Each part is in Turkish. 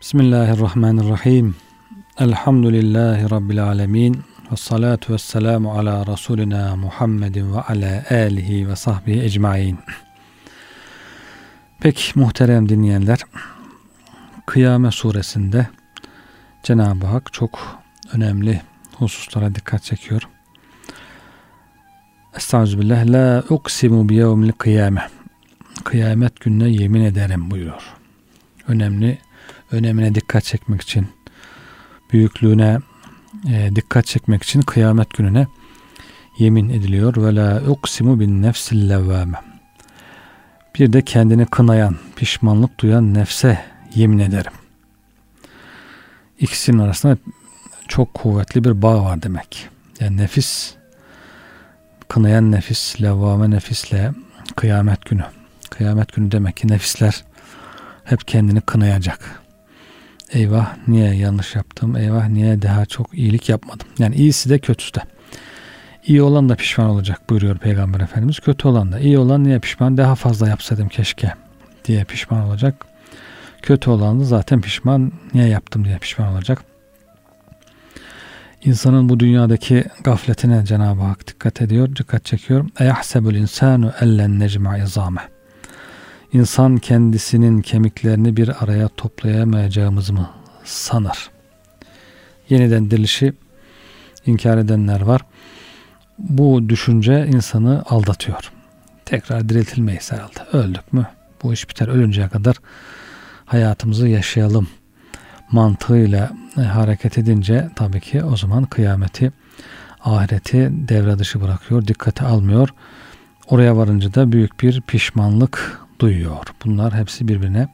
Bismillahirrahmanirrahim. Elhamdülillahi Rabbil alemin. Ve salatu ve selamu ala Resulina Muhammedin ve ala alihi ve sahbihi ecmain. Pek muhterem dinleyenler, Kıyame suresinde Cenab-ı Hak çok önemli hususlara dikkat çekiyor. Estağfirullah. La uksimu bi yevmil kıyame. Kıyamet gününe yemin ederim buyuruyor. Önemli, önemine dikkat çekmek için, büyüklüğüne e, dikkat çekmek için kıyamet gününe yemin ediliyor. Ve la uksimu bin nefsil levvame. Bir de kendini kınayan, pişmanlık duyan nefse yemin ederim. İkisinin arasında çok kuvvetli bir bağ var demek. Yani nefis kınayan nefis, levvame nefisle kıyamet günü. Kıyamet günü demek ki nefisler hep kendini kınayacak. Eyvah niye yanlış yaptım? Eyvah niye daha çok iyilik yapmadım? Yani iyisi de kötüsü de. İyi olan da pişman olacak buyuruyor Peygamber Efendimiz. Kötü olan da. iyi olan niye pişman? Daha fazla yapsaydım keşke diye pişman olacak. Kötü olan da zaten pişman niye yaptım diye pişman olacak. İnsanın bu dünyadaki gafletine Cenab-ı Hak dikkat ediyor, dikkat çekiyor. Eyahsebul insanu ellen necma izame. İnsan kendisinin kemiklerini bir araya toplayamayacağımız mı sanır? Yeniden dirilişi inkar edenler var. Bu düşünce insanı aldatıyor. Tekrar diriltilmeyiz herhalde. Öldük mü? Bu iş biter. Ölünceye kadar hayatımızı yaşayalım mantığıyla e, hareket edince tabii ki o zaman kıyameti, ahireti devre dışı bırakıyor, dikkate almıyor. Oraya varınca da büyük bir pişmanlık duyuyor. Bunlar hepsi birbirine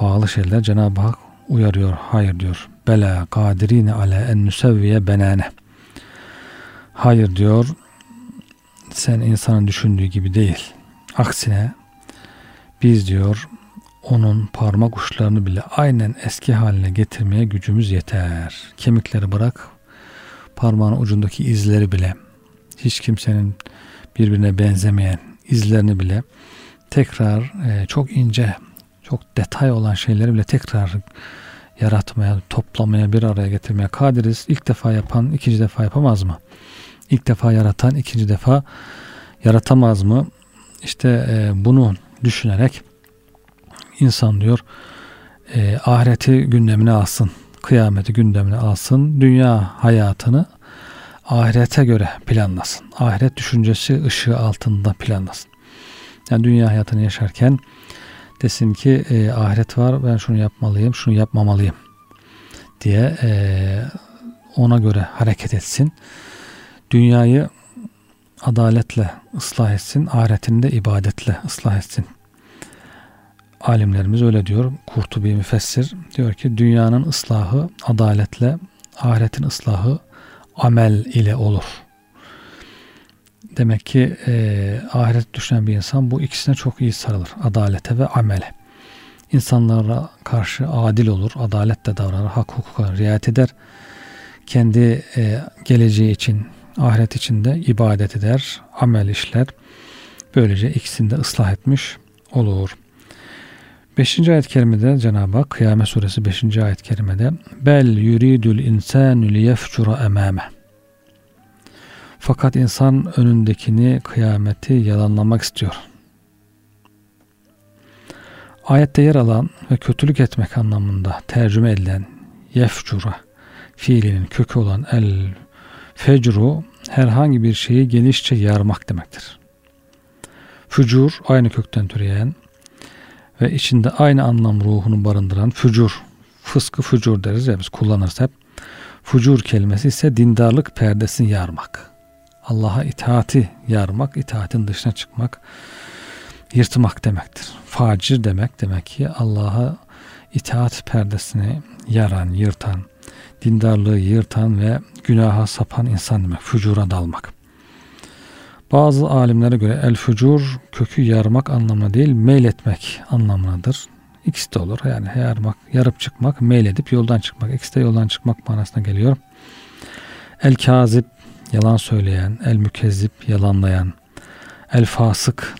bağlı şeyler. Cenab-ı Hak uyarıyor. Hayır diyor. Bela kadirine ale en nusevviye benane. Hayır diyor. Sen insanın düşündüğü gibi değil. Aksine biz diyor onun parmak uçlarını bile aynen eski haline getirmeye gücümüz yeter. Kemikleri bırak, parmağın ucundaki izleri bile, hiç kimsenin birbirine benzemeyen izlerini bile tekrar e, çok ince, çok detay olan şeyleri bile tekrar yaratmaya, toplamaya, bir araya getirmeye kadiriz. İlk defa yapan ikinci defa yapamaz mı? İlk defa yaratan ikinci defa yaratamaz mı? İşte e, bunu düşünerek insan diyor e, ahireti gündemine alsın, kıyameti gündemine alsın, dünya hayatını ahirete göre planlasın. Ahiret düşüncesi ışığı altında planlasın. Yani dünya hayatını yaşarken desin ki e, ahiret var ben şunu yapmalıyım, şunu yapmamalıyım diye e, ona göre hareket etsin. Dünyayı adaletle ıslah etsin, ahiretini de ibadetle ıslah etsin alimlerimiz öyle diyor. Kurtubi müfessir diyor ki dünyanın ıslahı adaletle, ahiretin ıslahı amel ile olur. Demek ki e, ahiret düşünen bir insan bu ikisine çok iyi sarılır. Adalete ve amele. İnsanlara karşı adil olur, adaletle davranır, hak hukuka riayet eder. Kendi e, geleceği için, ahiret için de ibadet eder, amel işler. Böylece ikisini de ıslah etmiş olur. 5. ayet-i kerimede Cenab-ı Hak Kıyamet suresi 5. ayet-i kerimede bel yuridul insanu liyefcura emame fakat insan önündekini kıyameti yalanlamak istiyor. Ayette yer alan ve kötülük etmek anlamında tercüme edilen yefcura fiilinin kökü olan el fecru herhangi bir şeyi genişçe yarmak demektir. Fücur aynı kökten türeyen ve içinde aynı anlam ruhunu barındıran fücur, fıskı fücur deriz ya biz kullanırız hep. Fucur kelimesi ise dindarlık perdesini yarmak. Allah'a itaati yarmak, itaatin dışına çıkmak, yırtmak demektir. Facir demek demek ki Allah'a itaat perdesini yaran, yırtan, dindarlığı yırtan ve günaha sapan insan demek. Fücura dalmak. Bazı alimlere göre el fücur kökü yarmak anlamına değil meyletmek anlamındadır. İkisi de olur. Yani yarmak, yarıp çıkmak, meyledip yoldan çıkmak. İkisi de yoldan çıkmak manasına geliyor. El kazip yalan söyleyen, el mükezzip yalanlayan, el fasık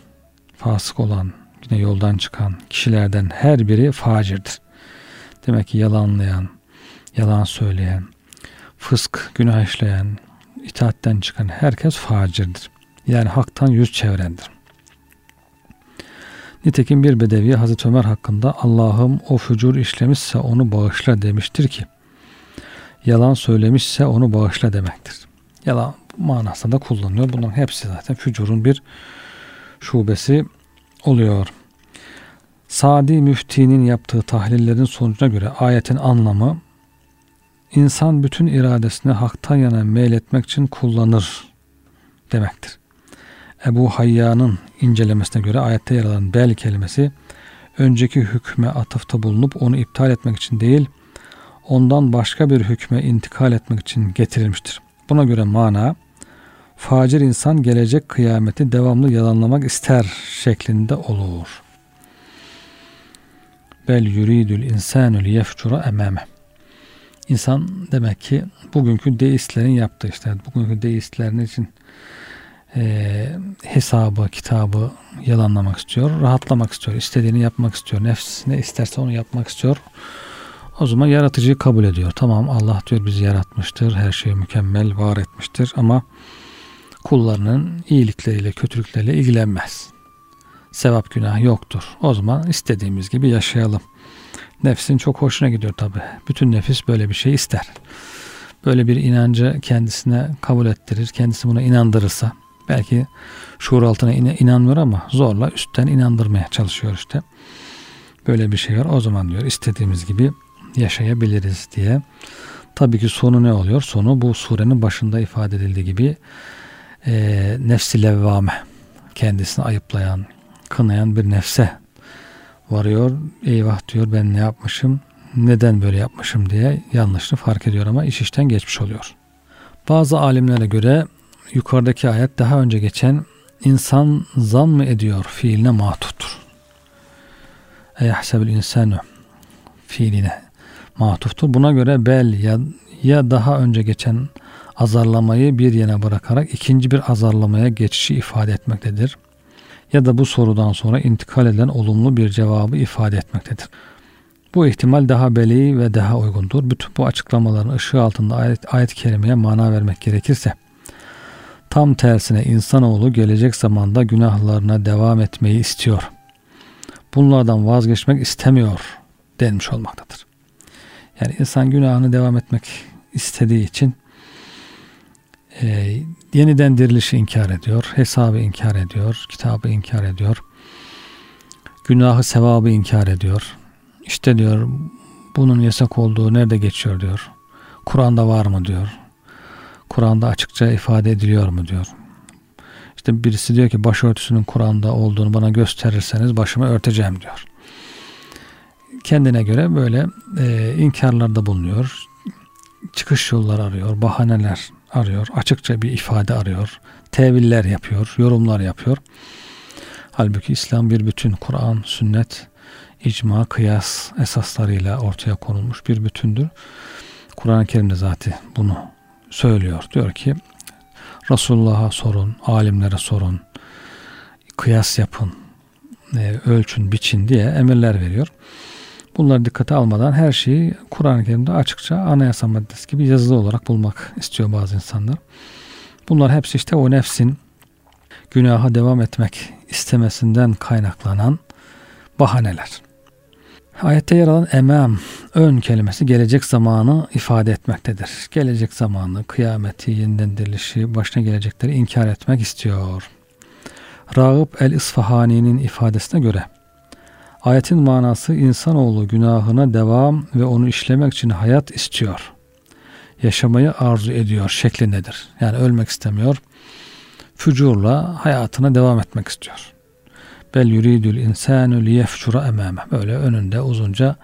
fasık olan, yine yoldan çıkan kişilerden her biri facirdir. Demek ki yalanlayan, yalan söyleyen, fısk, günah işleyen, itaatten çıkan herkes facirdir. Yani haktan yüz çevirendir. Nitekim bir bedevi Hazreti Ömer hakkında Allah'ım o fücur işlemişse onu bağışla demiştir ki yalan söylemişse onu bağışla demektir. Yalan manasında kullanılıyor. Bunların hepsi zaten fücurun bir şubesi oluyor. Sadi Müfti'nin yaptığı tahlillerin sonucuna göre ayetin anlamı insan bütün iradesini haktan yana meyletmek için kullanır demektir. Ebu Hayya'nın incelemesine göre ayette yer alan bel kelimesi önceki hükme atıfta bulunup onu iptal etmek için değil, ondan başka bir hükme intikal etmek için getirilmiştir. Buna göre mana facir insan gelecek kıyameti devamlı yalanlamak ister şeklinde olur. Bel yuridül insanü liyefcura emame. İnsan demek ki bugünkü deistlerin yaptığı işte bugünkü deistlerin için e, hesabı, kitabı yalanlamak istiyor. Rahatlamak istiyor. istediğini yapmak istiyor. Nefs ne isterse onu yapmak istiyor. O zaman yaratıcıyı kabul ediyor. Tamam Allah diyor bizi yaratmıştır. Her şeyi mükemmel var etmiştir. Ama kullarının iyilikleriyle kötülükleriyle ilgilenmez. Sevap günah yoktur. O zaman istediğimiz gibi yaşayalım. Nefsin çok hoşuna gidiyor tabi. Bütün nefis böyle bir şey ister. Böyle bir inancı kendisine kabul ettirir. Kendisi buna inandırırsa belki şuur altına inanmıyor ama zorla üstten inandırmaya çalışıyor işte. Böyle bir şey var. O zaman diyor istediğimiz gibi yaşayabiliriz diye. Tabii ki sonu ne oluyor? Sonu bu surenin başında ifade edildiği gibi e, nefsi levvame kendisini ayıplayan, kınayan bir nefse varıyor. Eyvah diyor ben ne yapmışım, neden böyle yapmışım diye yanlışını fark ediyor ama iş işten geçmiş oluyor. Bazı alimlere göre yukarıdaki ayet daha önce geçen insan zan mı ediyor fiiline matuftur. Eyahsebül insanu fiiline matuftur. Buna göre bel ya, ya daha önce geçen azarlamayı bir yana bırakarak ikinci bir azarlamaya geçişi ifade etmektedir. Ya da bu sorudan sonra intikal edilen olumlu bir cevabı ifade etmektedir. Bu ihtimal daha beli ve daha uygundur. Bütün bu açıklamaların ışığı altında ayet, ayet-i kerimeye mana vermek gerekirse tam tersine insanoğlu gelecek zamanda günahlarına devam etmeyi istiyor. Bunlardan vazgeçmek istemiyor denmiş olmaktadır. Yani insan günahını devam etmek istediği için e, yeniden dirilişi inkar ediyor, hesabı inkar ediyor, kitabı inkar ediyor, günahı sevabı inkar ediyor. İşte diyor bunun yasak olduğu nerede geçiyor diyor. Kur'an'da var mı diyor. Kur'an'da açıkça ifade ediliyor mu diyor. İşte birisi diyor ki başörtüsünün Kur'an'da olduğunu bana gösterirseniz başımı örteceğim diyor. Kendine göre böyle e, inkarlarda bulunuyor. Çıkış yolları arıyor, bahaneler arıyor, açıkça bir ifade arıyor, teviller yapıyor, yorumlar yapıyor. Halbuki İslam bir bütün Kur'an, sünnet, icma, kıyas esaslarıyla ortaya konulmuş bir bütündür. Kur'an-ı Kerim'de zaten bunu söylüyor. Diyor ki Resulullah'a sorun, alimlere sorun, kıyas yapın, e, ölçün, biçin diye emirler veriyor. Bunları dikkate almadan her şeyi Kur'an-ı Kerim'de açıkça anayasa maddesi gibi yazılı olarak bulmak istiyor bazı insanlar. Bunlar hepsi işte o nefsin günaha devam etmek istemesinden kaynaklanan bahaneler. Ayette yer alan emam, ön kelimesi gelecek zamanı ifade etmektedir. Gelecek zamanı, kıyameti, yeniden dirilişi, başına gelecekleri inkar etmek istiyor. Rağıp el-İsfahani'nin ifadesine göre Ayetin manası insanoğlu günahına devam ve onu işlemek için hayat istiyor. Yaşamayı arzu ediyor şeklindedir. Yani ölmek istemiyor. Fücurla hayatına devam etmek istiyor. Bel yuridül insanu liyefcura emame. Böyle önünde uzunca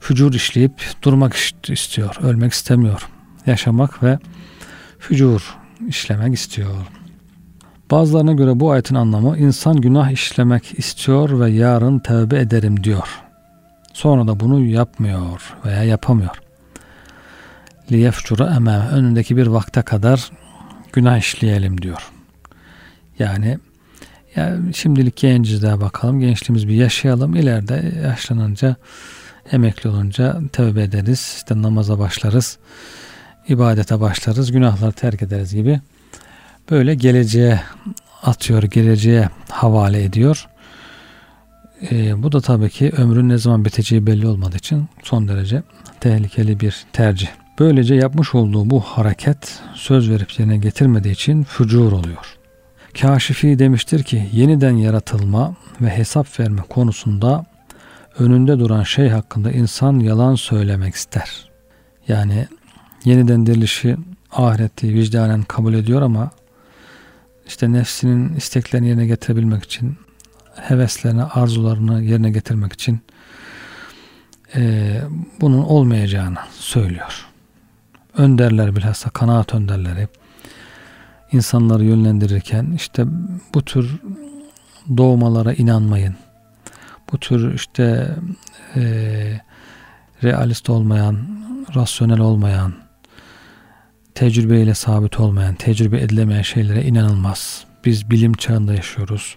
fücur işleyip durmak istiyor. Ölmek istemiyor. Yaşamak ve fücur işlemek istiyor. Bazılarına göre bu ayetin anlamı insan günah işlemek istiyor ve yarın tövbe ederim diyor. Sonra da bunu yapmıyor veya yapamıyor. Liyefcura emem önündeki bir vakte kadar günah işleyelim diyor. Yani ya şimdilik genciz daha bakalım. Gençliğimiz bir yaşayalım. İleride yaşlanınca Emekli olunca tövbe ederiz, işte namaza başlarız, ibadete başlarız, günahları terk ederiz gibi. Böyle geleceğe atıyor, geleceğe havale ediyor. E, bu da tabii ki ömrün ne zaman biteceği belli olmadığı için son derece tehlikeli bir tercih. Böylece yapmış olduğu bu hareket söz verip yerine getirmediği için fücur oluyor. Kaşifi demiştir ki yeniden yaratılma ve hesap verme konusunda önünde duran şey hakkında insan yalan söylemek ister. Yani yeniden dirilişi ahireti vicdanen kabul ediyor ama işte nefsinin isteklerini yerine getirebilmek için heveslerini, arzularını yerine getirmek için e, bunun olmayacağını söylüyor. Önderler bilhassa kanaat önderleri insanları yönlendirirken işte bu tür doğmalara inanmayın. Bu tür işte e, realist olmayan, rasyonel olmayan, tecrübeyle sabit olmayan, tecrübe edilemeyen şeylere inanılmaz. Biz bilim çağında yaşıyoruz.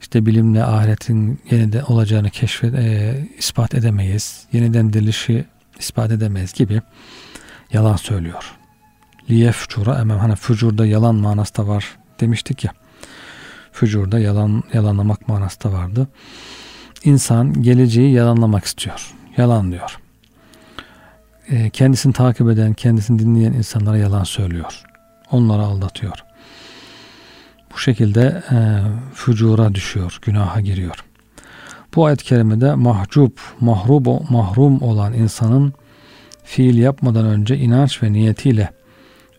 İşte bilimle ahiretin yeniden olacağını keşfet, e, ispat edemeyiz. Yeniden dirilişi ispat edemeyiz gibi yalan söylüyor. Liyefcura emem hani fücurda yalan manası da var demiştik ya. Fücurda yalan yalanlamak manası da vardı. İnsan geleceği yalanlamak istiyor. Yalan diyor. E, kendisini takip eden, kendisini dinleyen insanlara yalan söylüyor. Onları aldatıyor. Bu şekilde e, fücura düşüyor, günaha giriyor. Bu ayet-i kerimede mahcup, mahrub, mahrum olan insanın fiil yapmadan önce inanç ve niyetiyle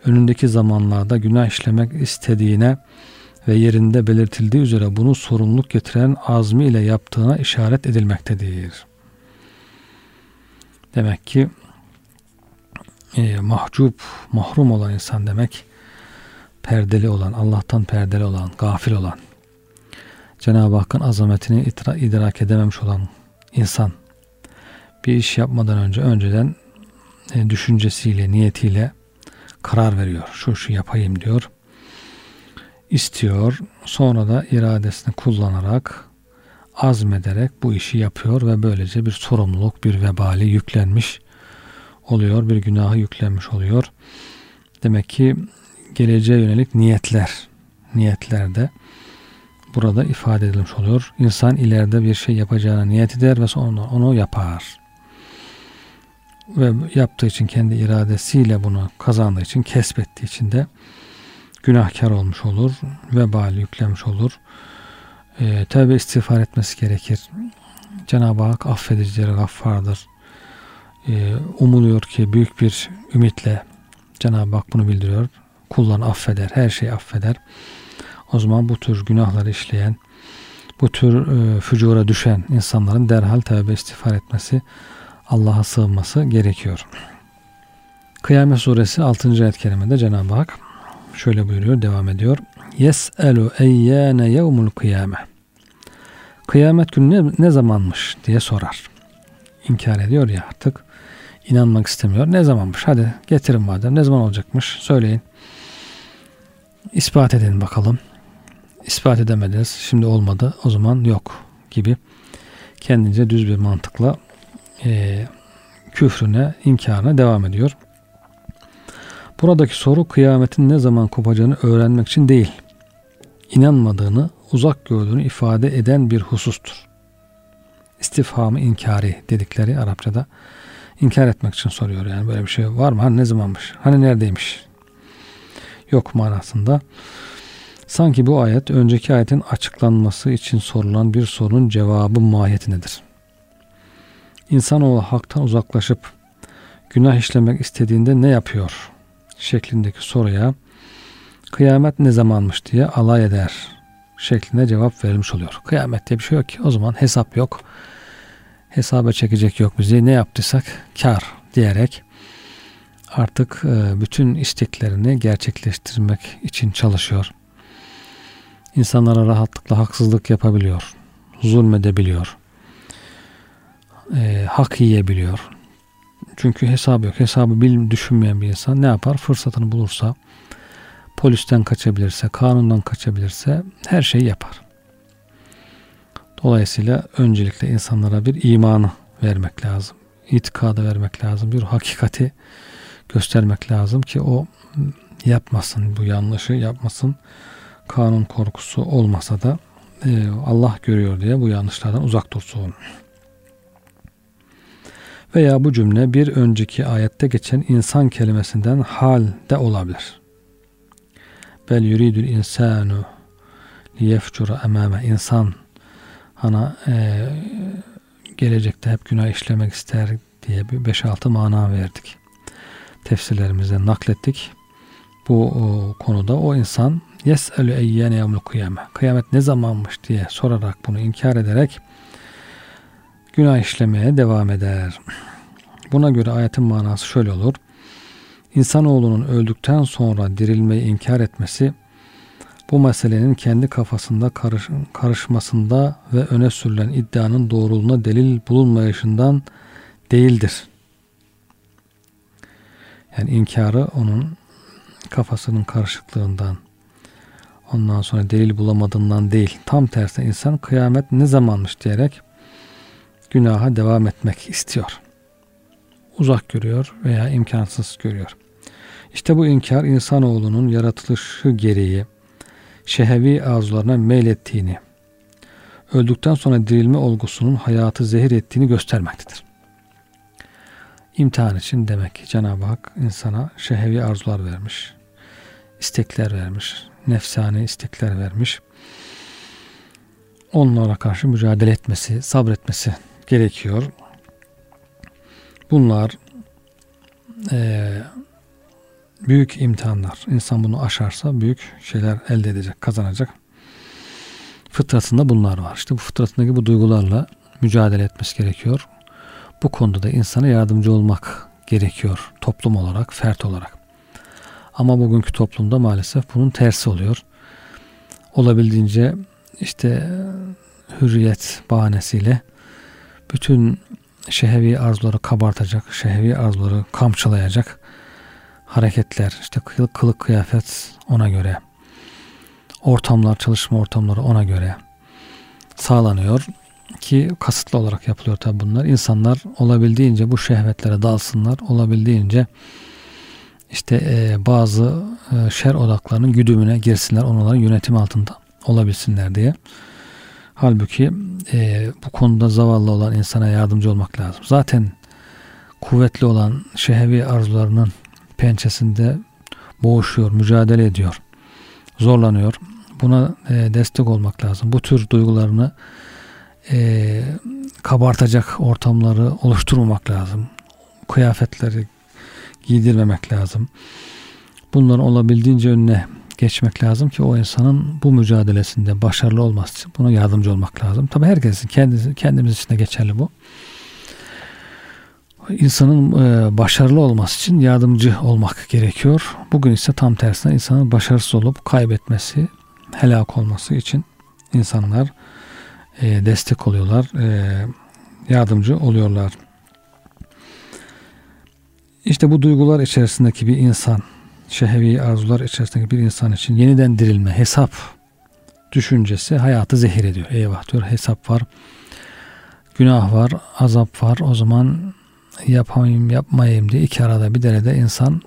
önündeki zamanlarda günah işlemek istediğine ve yerinde belirtildiği üzere bunu sorumluluk getiren azmi ile yaptığına işaret edilmektedir. Demek ki e, mahcup, mahrum olan insan demek perdeli olan, Allah'tan perdeli olan, gafil olan, Cenab-ı Hakk'ın azametini idrak edememiş olan insan bir iş yapmadan önce önceden e, düşüncesiyle, niyetiyle karar veriyor. Şu şu yapayım diyor. istiyor. Sonra da iradesini kullanarak azmederek bu işi yapıyor ve böylece bir sorumluluk, bir vebali yüklenmiş oluyor. Bir günahı yüklenmiş oluyor. Demek ki geleceğe yönelik niyetler, niyetlerde burada ifade edilmiş oluyor. İnsan ileride bir şey yapacağına niyet eder ve sonra onu yapar ve yaptığı için kendi iradesiyle bunu kazandığı için kesbettiği için de günahkar olmuş olur. Vebal yüklemiş olur. E, tövbe istiğfar etmesi gerekir. Cenab-ı Hak affedicileri gaffardır. E, umuluyor ki büyük bir ümitle Cenab-ı Hak bunu bildiriyor. Kullarını affeder. Her şeyi affeder. O zaman bu tür günahları işleyen, bu tür e, fücura düşen insanların derhal tövbe istiğfar etmesi Allah'a sığınması gerekiyor. Kıyamet suresi 6. ayet kerimede Cenab-ı Hak şöyle buyuruyor, devam ediyor. Yes'elu eyyâne yevmul kıyame. Kıyamet günü ne, ne zamanmış diye sorar. İnkar ediyor ya artık. İnanmak istemiyor. Ne zamanmış? Hadi getirin madem. Ne zaman olacakmış? Söyleyin. İspat edin bakalım. İspat edemediniz. Şimdi olmadı. O zaman yok gibi kendince düz bir mantıkla e, küfrüne, inkarına devam ediyor. Buradaki soru kıyametin ne zaman kopacağını öğrenmek için değil, inanmadığını, uzak gördüğünü ifade eden bir husustur. İstifhamı inkari dedikleri Arapçada inkar etmek için soruyor. Yani böyle bir şey var mı? Hani ne zamanmış? Hani neredeymiş? Yok manasında. Sanki bu ayet önceki ayetin açıklanması için sorulan bir sorunun cevabı mahiyetindedir. İnsanoğlu haktan uzaklaşıp günah işlemek istediğinde ne yapıyor? şeklindeki soruya kıyamet ne zamanmış diye alay eder şeklinde cevap verilmiş oluyor. Kıyamet diye bir şey yok ki. O zaman hesap yok. Hesaba çekecek yok bizi. Ne yaptıysak kar diyerek artık e, bütün isteklerini gerçekleştirmek için çalışıyor. İnsanlara rahatlıkla haksızlık yapabiliyor. Zulmedebiliyor e, hak yiyebiliyor. Çünkü hesabı yok. Hesabı bilim düşünmeyen bir insan ne yapar? Fırsatını bulursa, polisten kaçabilirse, kanundan kaçabilirse her şeyi yapar. Dolayısıyla öncelikle insanlara bir imanı vermek lazım. İtikadı vermek lazım. Bir hakikati göstermek lazım ki o yapmasın bu yanlışı yapmasın. Kanun korkusu olmasa da e, Allah görüyor diye bu yanlışlardan uzak dursun. Veya bu cümle bir önceki ayette geçen insan kelimesinden hal de olabilir. Bel yuridul insanu liyefcura emame insan ana e, gelecekte hep günah işlemek ister diye bir 5-6 mana verdik. Tefsirlerimizden naklettik. Bu o, konuda o insan yes'elü eyyene yevmül kıyame kıyamet ne zamanmış diye sorarak bunu inkar ederek günah işlemeye devam eder. Buna göre ayetin manası şöyle olur. İnsanoğlunun öldükten sonra dirilmeyi inkar etmesi bu meselenin kendi kafasında karış, karışmasında ve öne sürülen iddianın doğruluğuna delil bulunmayışından değildir. Yani inkarı onun kafasının karışıklığından, ondan sonra delil bulamadığından değil. Tam tersine insan kıyamet ne zamanmış diyerek günaha devam etmek istiyor. Uzak görüyor veya imkansız görüyor. İşte bu inkar insanoğlunun yaratılışı gereği şehevi arzularına meylettiğini, öldükten sonra dirilme olgusunun hayatı zehir ettiğini göstermektedir. İmtihan için demek ki Cenab-ı Hak insana şehevi arzular vermiş, istekler vermiş, nefsani istekler vermiş. Onlara karşı mücadele etmesi, sabretmesi gerekiyor. Bunlar e, büyük imtihanlar. İnsan bunu aşarsa büyük şeyler elde edecek, kazanacak. Fıtratında bunlar var. İşte bu fıtratındaki bu duygularla mücadele etmesi gerekiyor. Bu konuda da insana yardımcı olmak gerekiyor toplum olarak, fert olarak. Ama bugünkü toplumda maalesef bunun tersi oluyor. Olabildiğince işte hürriyet bahanesiyle bütün şehevi arzuları kabartacak, şehevi arzuları kamçılayacak hareketler, işte kılık, kıyafet ona göre, ortamlar, çalışma ortamları ona göre sağlanıyor ki kasıtlı olarak yapılıyor tabi bunlar. İnsanlar olabildiğince bu şehvetlere dalsınlar, olabildiğince işte e, bazı e, şer odaklarının güdümüne girsinler, onların yönetim altında olabilsinler diye. Halbuki e, bu konuda zavallı olan insana yardımcı olmak lazım. Zaten kuvvetli olan şehevi arzularının pençesinde boğuşuyor, mücadele ediyor, zorlanıyor. Buna e, destek olmak lazım. Bu tür duygularını e, kabartacak ortamları oluşturmamak lazım. Kıyafetleri giydirmemek lazım. Bunların olabildiğince önüne geçmek lazım ki o insanın bu mücadelesinde başarılı olması için buna yardımcı olmak lazım. Tabi herkesin kendisi, kendimiz için de geçerli bu insanın e, başarılı olması için yardımcı olmak gerekiyor. Bugün ise tam tersine insanın başarısız olup kaybetmesi, helak olması için insanlar e, destek oluyorlar, e, yardımcı oluyorlar. İşte bu duygular içerisindeki bir insan, şehevi arzular içerisindeki bir insan için yeniden dirilme, hesap düşüncesi hayatı zehir ediyor. Eyvah diyor hesap var, günah var, azap var. O zaman yapamayayım yapmayayım diye iki arada bir derede insan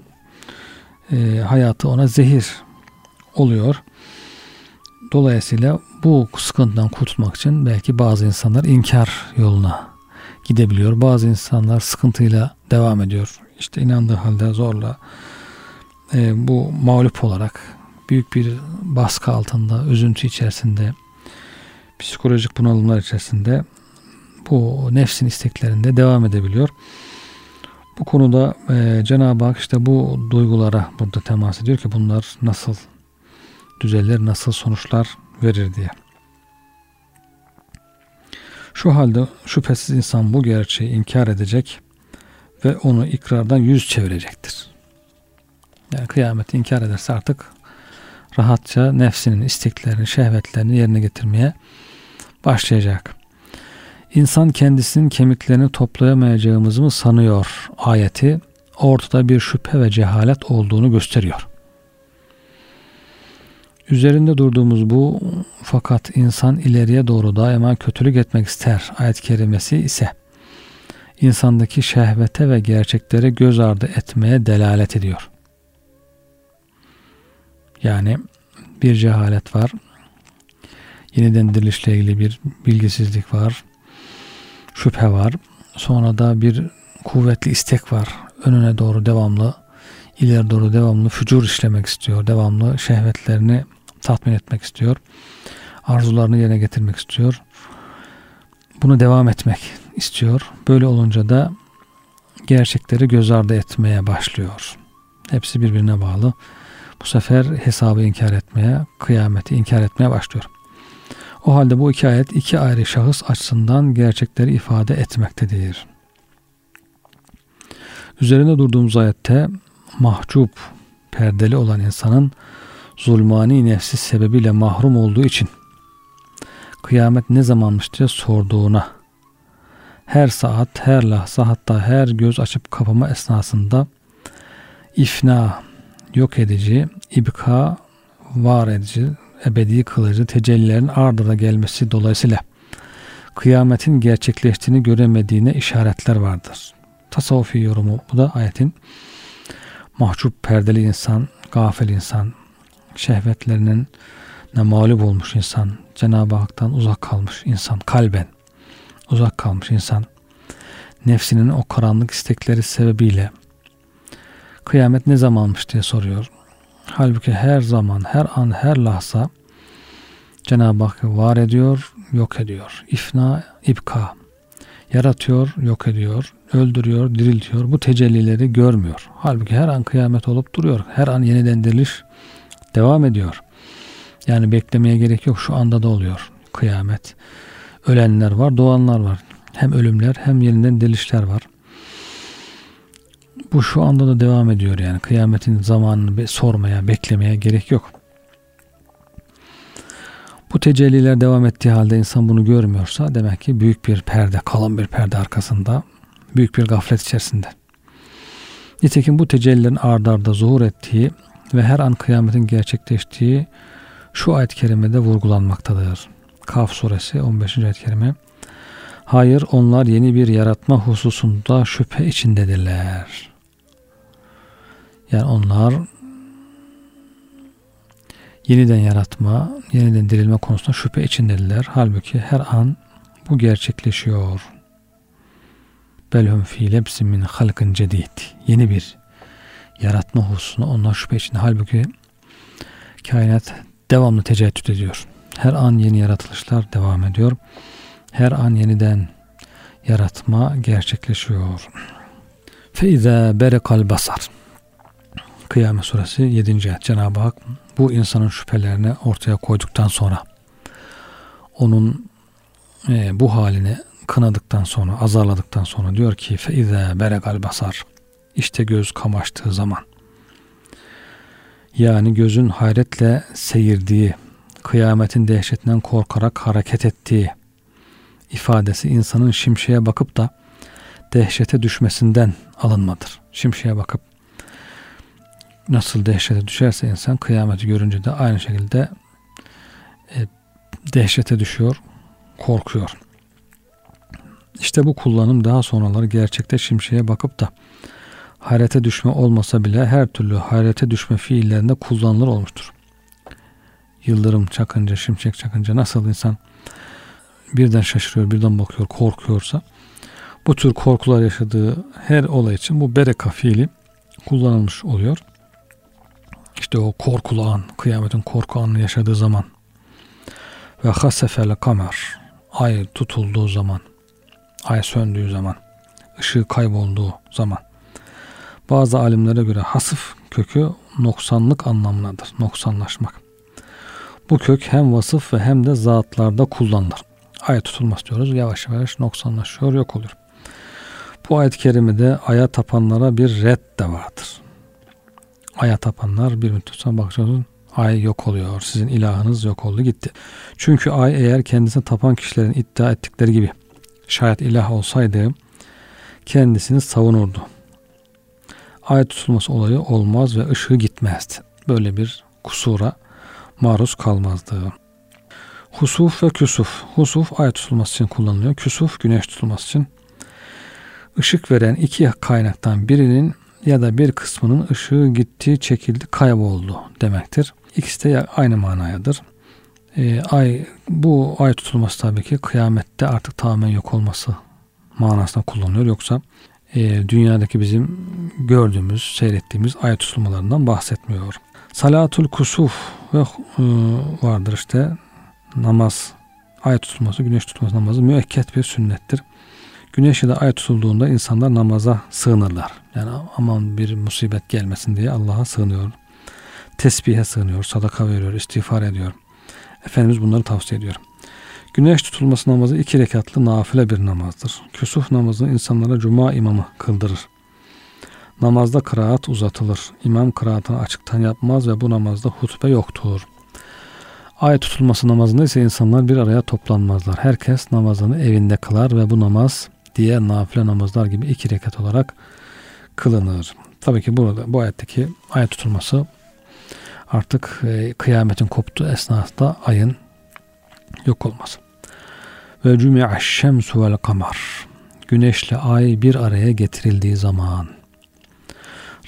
e, hayatı ona zehir oluyor. Dolayısıyla bu sıkıntıdan kurtulmak için belki bazı insanlar inkar yoluna gidebiliyor. Bazı insanlar sıkıntıyla devam ediyor. İşte inandığı halde zorla e, bu mağlup olarak büyük bir baskı altında, üzüntü içerisinde, psikolojik bunalımlar içerisinde bu nefsin isteklerinde devam edebiliyor. Bu konuda e, Cenab-ı Hak işte bu duygulara burada temas ediyor ki bunlar nasıl düzelir, nasıl sonuçlar verir diye. Şu halde şüphesiz insan bu gerçeği inkar edecek ve onu ikrardan yüz çevirecektir. Yani kıyameti inkar ederse artık rahatça nefsinin isteklerini, şehvetlerini yerine getirmeye başlayacak. İnsan kendisinin kemiklerini toplayamayacağımızı mı sanıyor ayeti ortada bir şüphe ve cehalet olduğunu gösteriyor. Üzerinde durduğumuz bu fakat insan ileriye doğru daima kötülük etmek ister ayet kerimesi ise insandaki şehvete ve gerçeklere göz ardı etmeye delalet ediyor. Yani bir cehalet var. Yeniden dirilişle ilgili bir bilgisizlik var. Şüphe var. Sonra da bir kuvvetli istek var. Önüne doğru devamlı, ileri doğru devamlı fücur işlemek istiyor. Devamlı şehvetlerini tatmin etmek istiyor. Arzularını yerine getirmek istiyor. Bunu devam etmek istiyor. Böyle olunca da gerçekleri göz ardı etmeye başlıyor. Hepsi birbirine bağlı. Bu sefer hesabı inkar etmeye, kıyameti inkar etmeye başlıyor. O halde bu iki ayet iki ayrı şahıs açısından gerçekleri ifade etmektedir. Üzerinde durduğumuz ayette mahcup, perdeli olan insanın zulmani nefsi sebebiyle mahrum olduğu için kıyamet ne zamanmış diye sorduğuna her saat, her lahza hatta her göz açıp kapama esnasında ifna, yok edici, ibka, var edici, ebedi kılıcı tecellilerin ardına gelmesi dolayısıyla kıyametin gerçekleştiğini göremediğine işaretler vardır. Tasavvufi yorumu bu da ayetin mahcup perdeli insan, gafil insan, şehvetlerinin ne mağlup olmuş insan, Cenab-ı Hak'tan uzak kalmış insan, kalben uzak kalmış insan, nefsinin o karanlık istekleri sebebiyle kıyamet ne zamanmış diye soruyor. Halbuki her zaman, her an, her lahza Cenab-ı Hak var ediyor, yok ediyor. İfna, ibka. Yaratıyor, yok ediyor, öldürüyor, diriltiyor. Bu tecellileri görmüyor. Halbuki her an kıyamet olup duruyor. Her an yeniden diriliş devam ediyor. Yani beklemeye gerek yok. Şu anda da oluyor kıyamet. Ölenler var, doğanlar var. Hem ölümler hem yeniden dirilişler var. Bu şu anda da devam ediyor yani. Kıyametin zamanını sormaya, beklemeye gerek yok. Bu tecelliler devam ettiği halde insan bunu görmüyorsa demek ki büyük bir perde, kalın bir perde arkasında, büyük bir gaflet içerisinde. Nitekim bu tecellilerin ardarda arda zuhur ettiği ve her an kıyametin gerçekleştiği şu ayet-i kerimede vurgulanmaktadır. Kaf suresi 15. ayet-i kerime. Hayır onlar yeni bir yaratma hususunda şüphe içindedirler. Yani onlar yeniden yaratma, yeniden dirilme konusunda şüphe içindedirler. Halbuki her an bu gerçekleşiyor. Belhum fi lebsin min halkın cedid. Yeni bir yaratma hususunda onlar şüphe içinde. Halbuki kainat devamlı teceddüt ediyor. Her an yeni yaratılışlar devam ediyor. Her an yeniden yaratma gerçekleşiyor. Feiza berekal basar. Kıyamet suresi 7. ayet. Cenab-ı Hak bu insanın şüphelerini ortaya koyduktan sonra onun e, bu halini kınadıktan sonra, azarladıktan sonra diyor ki feize berekal basar. İşte göz kamaştığı zaman. Yani gözün hayretle seyirdiği, kıyametin dehşetinden korkarak hareket ettiği ifadesi insanın şimşeye bakıp da dehşete düşmesinden alınmadır. Şimşeye bakıp nasıl dehşete düşerse insan kıyameti görünce de aynı şekilde e, dehşete düşüyor, korkuyor. İşte bu kullanım daha sonraları gerçekte şimşeye bakıp da hayrete düşme olmasa bile her türlü hayrete düşme fiillerinde kullanılır olmuştur. Yıldırım çakınca, şimşek çakınca nasıl insan birden şaşırıyor, birden bakıyor, korkuyorsa bu tür korkular yaşadığı her olay için bu bereka fiili kullanılmış oluyor. İşte o korkulu an, kıyametin korku anını yaşadığı zaman ve hasefel kamer ay tutulduğu zaman, ay söndüğü zaman, ışığı kaybolduğu zaman bazı alimlere göre hasıf kökü noksanlık anlamındadır. Noksanlaşmak. Bu kök hem vasıf ve hem de zatlarda kullanılır. Ay tutulması diyoruz. Yavaş yavaş noksanlaşıyor, yok oluyor. Bu ayet-i kerimede aya tapanlara bir red de vardır. Aya tapanlar bir müddet sonra bakacaksınız ay yok oluyor. Sizin ilahınız yok oldu gitti. Çünkü ay eğer kendisine tapan kişilerin iddia ettikleri gibi şayet ilah olsaydı kendisini savunurdu ay tutulması olayı olmaz ve ışığı gitmezdi. Böyle bir kusura maruz kalmazdı. Husuf ve küsuf. Husuf ay tutulması için kullanılıyor. Küsuf güneş tutulması için. ışık veren iki kaynaktan birinin ya da bir kısmının ışığı gitti, çekildi, kayboldu demektir. İkisi de aynı manayadır. E, ay bu ay tutulması tabii ki kıyamette artık tamamen yok olması manasında kullanılıyor. Yoksa e, dünyadaki bizim gördüğümüz, seyrettiğimiz ay tutulmalarından bahsetmiyor. Salatul kusuf ve e, vardır işte namaz, ay tutulması, güneş tutulması namazı müekket bir sünnettir. Güneş ya da ay tutulduğunda insanlar namaza sığınırlar. Yani aman bir musibet gelmesin diye Allah'a sığınıyor. Tesbihe sığınıyor, sadaka veriyor, istiğfar ediyor. Efendimiz bunları tavsiye ediyor. Güneş tutulması namazı iki rekatlı nafile bir namazdır. Küsuf namazını insanlara cuma imamı kıldırır. Namazda kıraat uzatılır. İmam kıraatını açıktan yapmaz ve bu namazda hutbe yoktur. Ay tutulması namazında ise insanlar bir araya toplanmazlar. Herkes namazını evinde kılar ve bu namaz diğer nafile namazlar gibi iki rekat olarak kılınır. Tabii ki burada bu ayetteki ay tutulması artık e, kıyametin koptuğu esnasında ayın yok olması. Ve cümi'aş şemsu vel kamar. Güneşle ay bir araya getirildiği zaman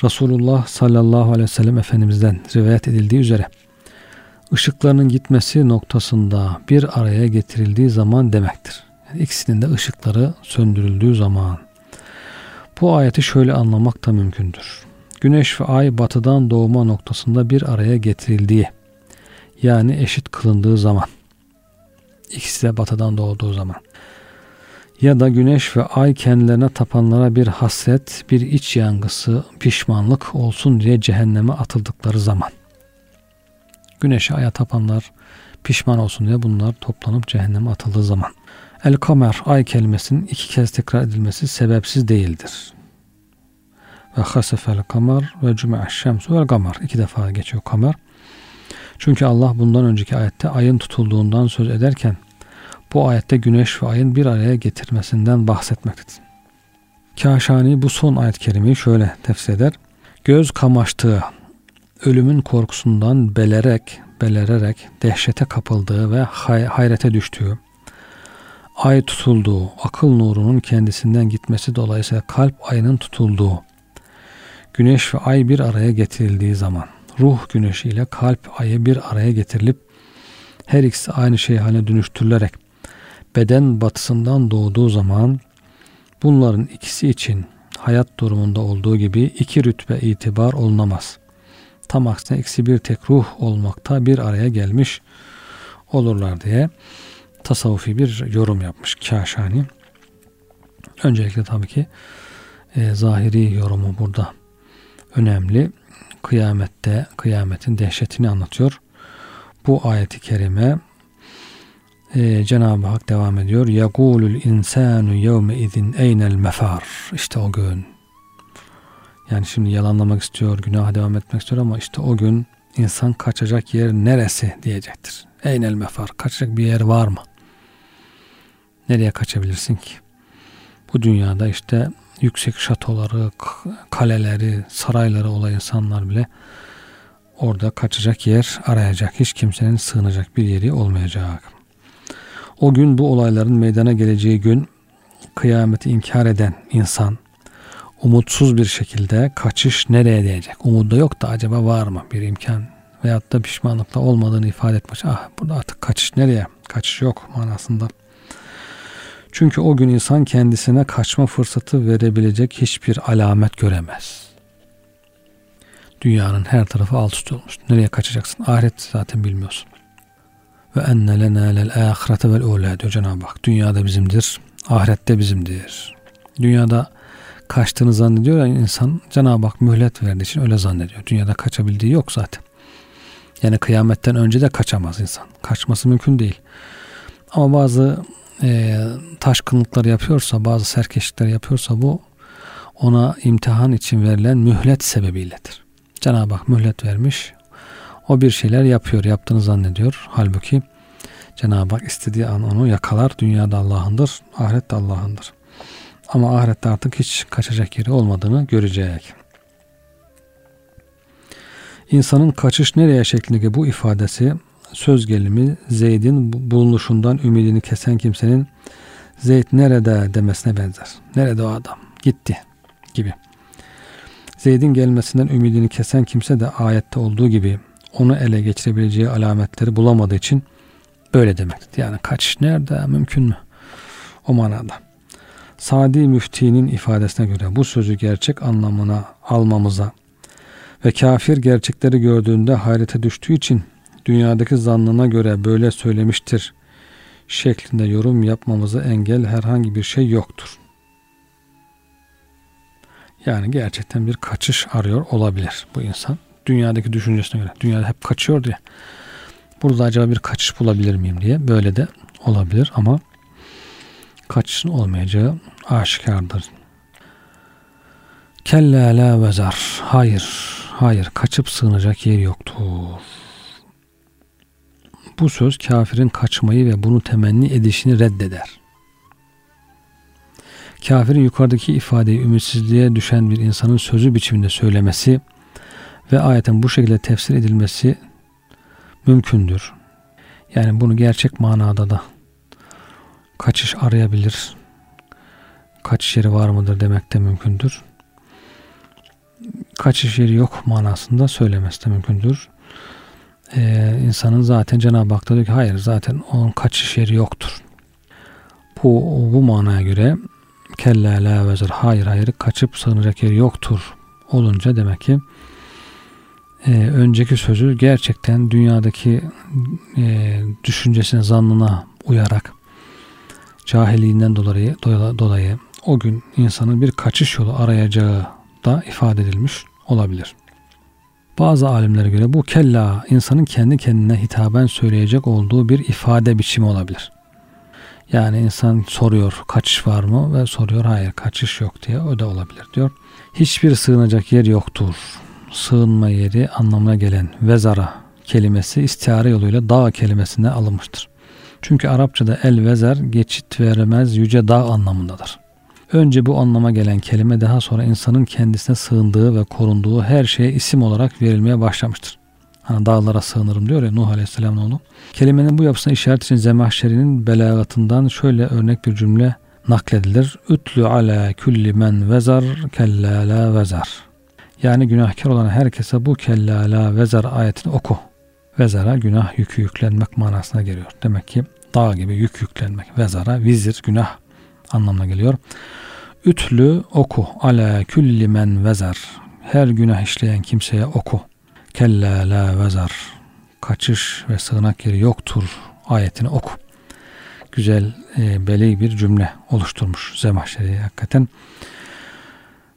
Resulullah sallallahu aleyhi ve sellem Efendimiz'den rivayet edildiği üzere ışıklarının gitmesi noktasında bir araya getirildiği zaman demektir. Yani ikisinin de ışıkları söndürüldüğü zaman. Bu ayeti şöyle anlamak da mümkündür. Güneş ve ay batıdan doğuma noktasında bir araya getirildiği yani eşit kılındığı zaman ikisi de batıdan doğduğu zaman ya da güneş ve ay kendilerine tapanlara bir hasret, bir iç yangısı, pişmanlık olsun diye cehenneme atıldıkları zaman. Güneşe aya tapanlar pişman olsun diye bunlar toplanıp cehenneme atıldığı zaman. El kamer ay kelimesinin iki kez tekrar edilmesi sebepsiz değildir. Ve hasefel kamer ve cüme'aş şemsu vel kamer. iki defa geçiyor kamer. Çünkü Allah bundan önceki ayette ayın tutulduğundan söz ederken bu ayette güneş ve ayın bir araya getirmesinden bahsetmektedir. Kaşani bu son ayet kerimeyi şöyle tefsir eder. Göz kamaştığı, ölümün korkusundan belerek, belererek dehşete kapıldığı ve hay- hayrete düştüğü, ay tutulduğu, akıl nurunun kendisinden gitmesi dolayısıyla kalp ayının tutulduğu, güneş ve ay bir araya getirildiği zaman, ruh güneşi ile kalp ayı bir araya getirilip her ikisi aynı şey haline dönüştürülerek beden batısından doğduğu zaman bunların ikisi için hayat durumunda olduğu gibi iki rütbe itibar olunamaz. Tam aksine ikisi bir tek ruh olmakta bir araya gelmiş olurlar diye tasavvufi bir yorum yapmış Kaşani. Öncelikle tabii ki e, zahiri yorumu burada önemli. Kıyamette, kıyametin dehşetini anlatıyor. Bu ayeti kerime ee, Cenab-ı Hak devam ediyor. Yagulul insanu yevme izin eynel mefar. İşte o gün. Yani şimdi yalanlamak istiyor, günaha devam etmek istiyor ama işte o gün insan kaçacak yer neresi diyecektir. Eynel mefar. Kaçacak bir yer var mı? Nereye kaçabilirsin ki? Bu dünyada işte yüksek şatoları, kaleleri, sarayları olan insanlar bile orada kaçacak yer arayacak. Hiç kimsenin sığınacak bir yeri olmayacak. O gün bu olayların meydana geleceği gün kıyameti inkar eden insan umutsuz bir şekilde kaçış nereye diyecek? Umudu yok da acaba var mı bir imkan veyahut da pişmanlıkla olmadığını ifade etmiş. Ah burada artık kaçış nereye? Kaçış yok manasında. Çünkü o gün insan kendisine kaçma fırsatı verebilecek hiçbir alamet göremez. Dünyanın her tarafı alt üst olmuş. Nereye kaçacaksın? Ahiret zaten bilmiyorsun. Ve enne lena lel ahirete vel ula diyor Cenab-ı Hak. Dünyada bizimdir, ahirette bizimdir. Dünyada kaçtığını zannediyor ya insan Cenab-ı Hak mühlet verdiği için öyle zannediyor. Dünyada kaçabildiği yok zaten. Yani kıyametten önce de kaçamaz insan. Kaçması mümkün değil. Ama bazı e, taşkınlıklar yapıyorsa, bazı serkeşlikler yapıyorsa bu ona imtihan için verilen mühlet sebebiyledir. Cenab-ı Hak mühlet vermiş. O bir şeyler yapıyor, yaptığını zannediyor. Halbuki Cenab-ı Hak istediği an onu yakalar. Dünyada Allah'ındır, ahirette Allah'ındır. Ama ahirette artık hiç kaçacak yeri olmadığını görecek. İnsanın kaçış nereye şeklindeki bu ifadesi söz gelimi Zeyd'in bulunuşundan ümidini kesen kimsenin Zeyd nerede demesine benzer. Nerede o adam? gitti gibi. Zeyd'in gelmesinden ümidini kesen kimse de ayette olduğu gibi onu ele geçirebileceği alametleri bulamadığı için böyle demekti. Yani kaçış nerede mümkün mü? O manada. Sadi müftinin ifadesine göre bu sözü gerçek anlamına almamıza ve kafir gerçekleri gördüğünde hayrete düştüğü için dünyadaki zannına göre böyle söylemiştir şeklinde yorum yapmamıza engel herhangi bir şey yoktur. Yani gerçekten bir kaçış arıyor olabilir bu insan. Dünyadaki düşüncesine göre. Dünyada hep kaçıyor diye. Burada acaba bir kaçış bulabilir miyim diye. Böyle de olabilir ama kaçışın olmayacağı aşikardır. Kella la vezar. Hayır, hayır kaçıp sığınacak yer yoktur. Bu söz kafirin kaçmayı ve bunu temenni edişini reddeder. Kafirin yukarıdaki ifadeyi ümitsizliğe düşen bir insanın sözü biçiminde söylemesi ve ayetin bu şekilde tefsir edilmesi mümkündür. Yani bunu gerçek manada da kaçış arayabilir. Kaçış yeri var mıdır demek de mümkündür. Kaçış yeri yok manasında söylemesi de mümkündür. Ee, insanın zaten Cenab-ı Hak diyor ki hayır zaten onun kaçış yeri yoktur. Bu, bu manaya göre kella la vezir hayır hayır kaçıp sığınacak yeri yoktur olunca demek ki e, önceki sözü gerçekten dünyadaki e, düşüncesine zannına uyarak cahilliğinden dolayı, dolayı o gün insanın bir kaçış yolu arayacağı da ifade edilmiş olabilir. Bazı alimlere göre bu kella insanın kendi kendine hitaben söyleyecek olduğu bir ifade biçimi olabilir. Yani insan soruyor kaçış var mı ve soruyor hayır kaçış yok diye o da olabilir diyor. Hiçbir sığınacak yer yoktur. Sığınma yeri anlamına gelen vezara kelimesi istihare yoluyla dağ kelimesine alınmıştır. Çünkü Arapçada el vezer geçit veremez yüce dağ anlamındadır. Önce bu anlama gelen kelime daha sonra insanın kendisine sığındığı ve korunduğu her şeye isim olarak verilmeye başlamıştır. Hani dağlara sığınırım diyor ya Nuh Aleyhisselam'ın oğlu. Kelimenin bu yapısına işaret için Zemahşeri'nin belagatından şöyle örnek bir cümle nakledilir. Ütlü ala kulli men vezar kellala vezar. Yani günahkar olan herkese bu kellala vezar ayetini oku. Vezara günah yükü yüklenmek manasına geliyor. Demek ki dağ gibi yük yüklenmek. Vezara vizir günah anlamına geliyor. Ütlü oku ala kulli men vezar. Her günah işleyen kimseye oku. Kella la vezar. Kaçış ve sığınak yeri yoktur ayetini oku. Güzel e, beli bir cümle oluşturmuş Zemahşeri hakikaten.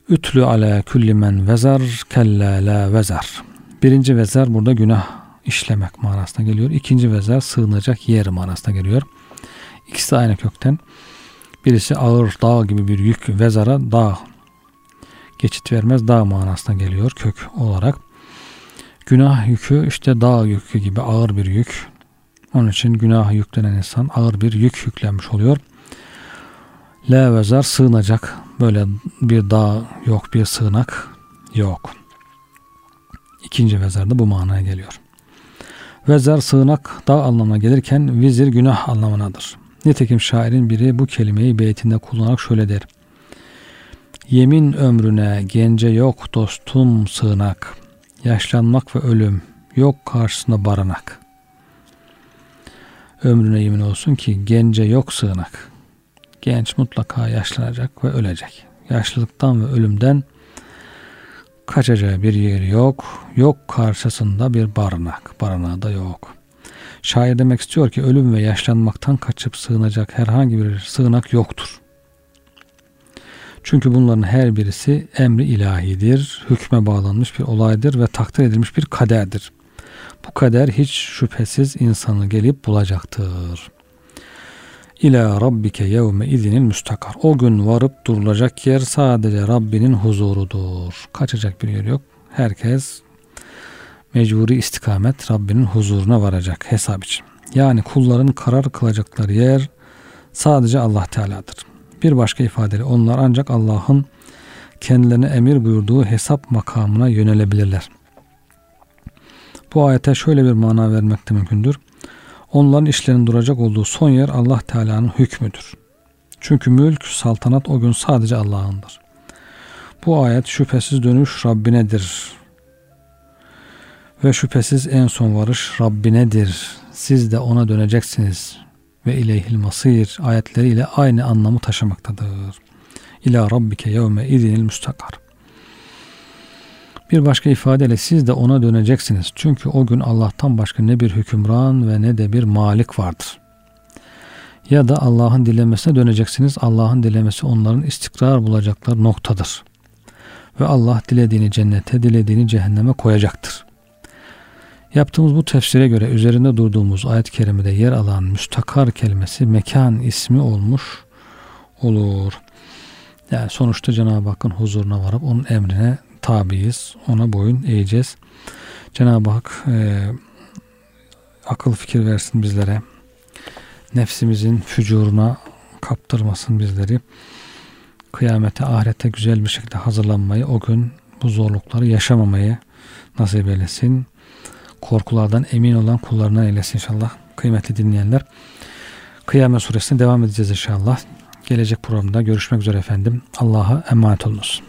Ütlü ala kulli men vezar kella la vezar. Birinci vezar burada günah işlemek manasına geliyor. İkinci vezar sığınacak yer manasına geliyor. İkisi de aynı kökten. Birisi ağır dağ gibi bir yük vezara dağ geçit vermez dağ manasına geliyor kök olarak. Günah yükü işte dağ yükü gibi ağır bir yük. Onun için günah yüklenen insan ağır bir yük yüklenmiş oluyor. La vezar sığınacak. Böyle bir dağ yok, bir sığınak yok. İkinci vezar da bu manaya geliyor. Vezar sığınak dağ anlamına gelirken vizir günah anlamınadır. Nitekim şairin biri bu kelimeyi beytinde kullanarak şöyle der. Yemin ömrüne gence yok dostum sığınak. Yaşlanmak ve ölüm yok karşısında barınak. Ömrüne yemin olsun ki gence yok sığınak. Genç mutlaka yaşlanacak ve ölecek. Yaşlılıktan ve ölümden kaçacağı bir yer yok. Yok karşısında bir barınak. Barınağı da yok. Şair demek istiyor ki ölüm ve yaşlanmaktan kaçıp sığınacak herhangi bir sığınak yoktur. Çünkü bunların her birisi emri ilahidir, hükme bağlanmış bir olaydır ve takdir edilmiş bir kaderdir. Bu kader hiç şüphesiz insanı gelip bulacaktır. İlâ rabbike yevme izinin müstakar. O gün varıp durulacak yer sadece Rabbinin huzurudur. Kaçacak bir yer yok. Herkes mecburi istikamet Rabbinin huzuruna varacak hesap için. Yani kulların karar kılacakları yer sadece Allah Teala'dır. Bir başka ifadeyle onlar ancak Allah'ın kendilerine emir buyurduğu hesap makamına yönelebilirler. Bu ayete şöyle bir mana vermek de mümkündür. Onların işlerinin duracak olduğu son yer Allah Teala'nın hükmüdür. Çünkü mülk, saltanat o gün sadece Allah'ındır. Bu ayet şüphesiz dönüş Rabbinedir. Ve şüphesiz en son varış Rabbinedir. Siz de ona döneceksiniz. Ve ileyhil masir ayetleriyle aynı anlamı taşımaktadır. İlâ rabbike yevme idinil müstakar. Bir başka ifadeyle siz de ona döneceksiniz. Çünkü o gün Allah'tan başka ne bir hükümran ve ne de bir malik vardır. Ya da Allah'ın dilemesine döneceksiniz. Allah'ın dilemesi onların istikrar bulacakları noktadır. Ve Allah dilediğini cennete, dilediğini cehenneme koyacaktır. Yaptığımız bu tefsire göre üzerinde durduğumuz ayet-i kerimede yer alan müstakar kelimesi mekan ismi olmuş olur. Yani sonuçta Cenab-ı Hakk'ın huzuruna varıp onun emrine tabiiz. Ona boyun eğeceğiz. Cenab-ı Hak e, akıl fikir versin bizlere. Nefsimizin fücuruna kaptırmasın bizleri. Kıyamete, ahirete güzel bir şekilde hazırlanmayı, o gün bu zorlukları yaşamamayı nasip eylesin. Korkulardan emin olan kullarına eylesin inşallah. Kıymetli dinleyenler. Kıyamet suresine devam edeceğiz inşallah. Gelecek programda görüşmek üzere efendim. Allah'a emanet olunuz.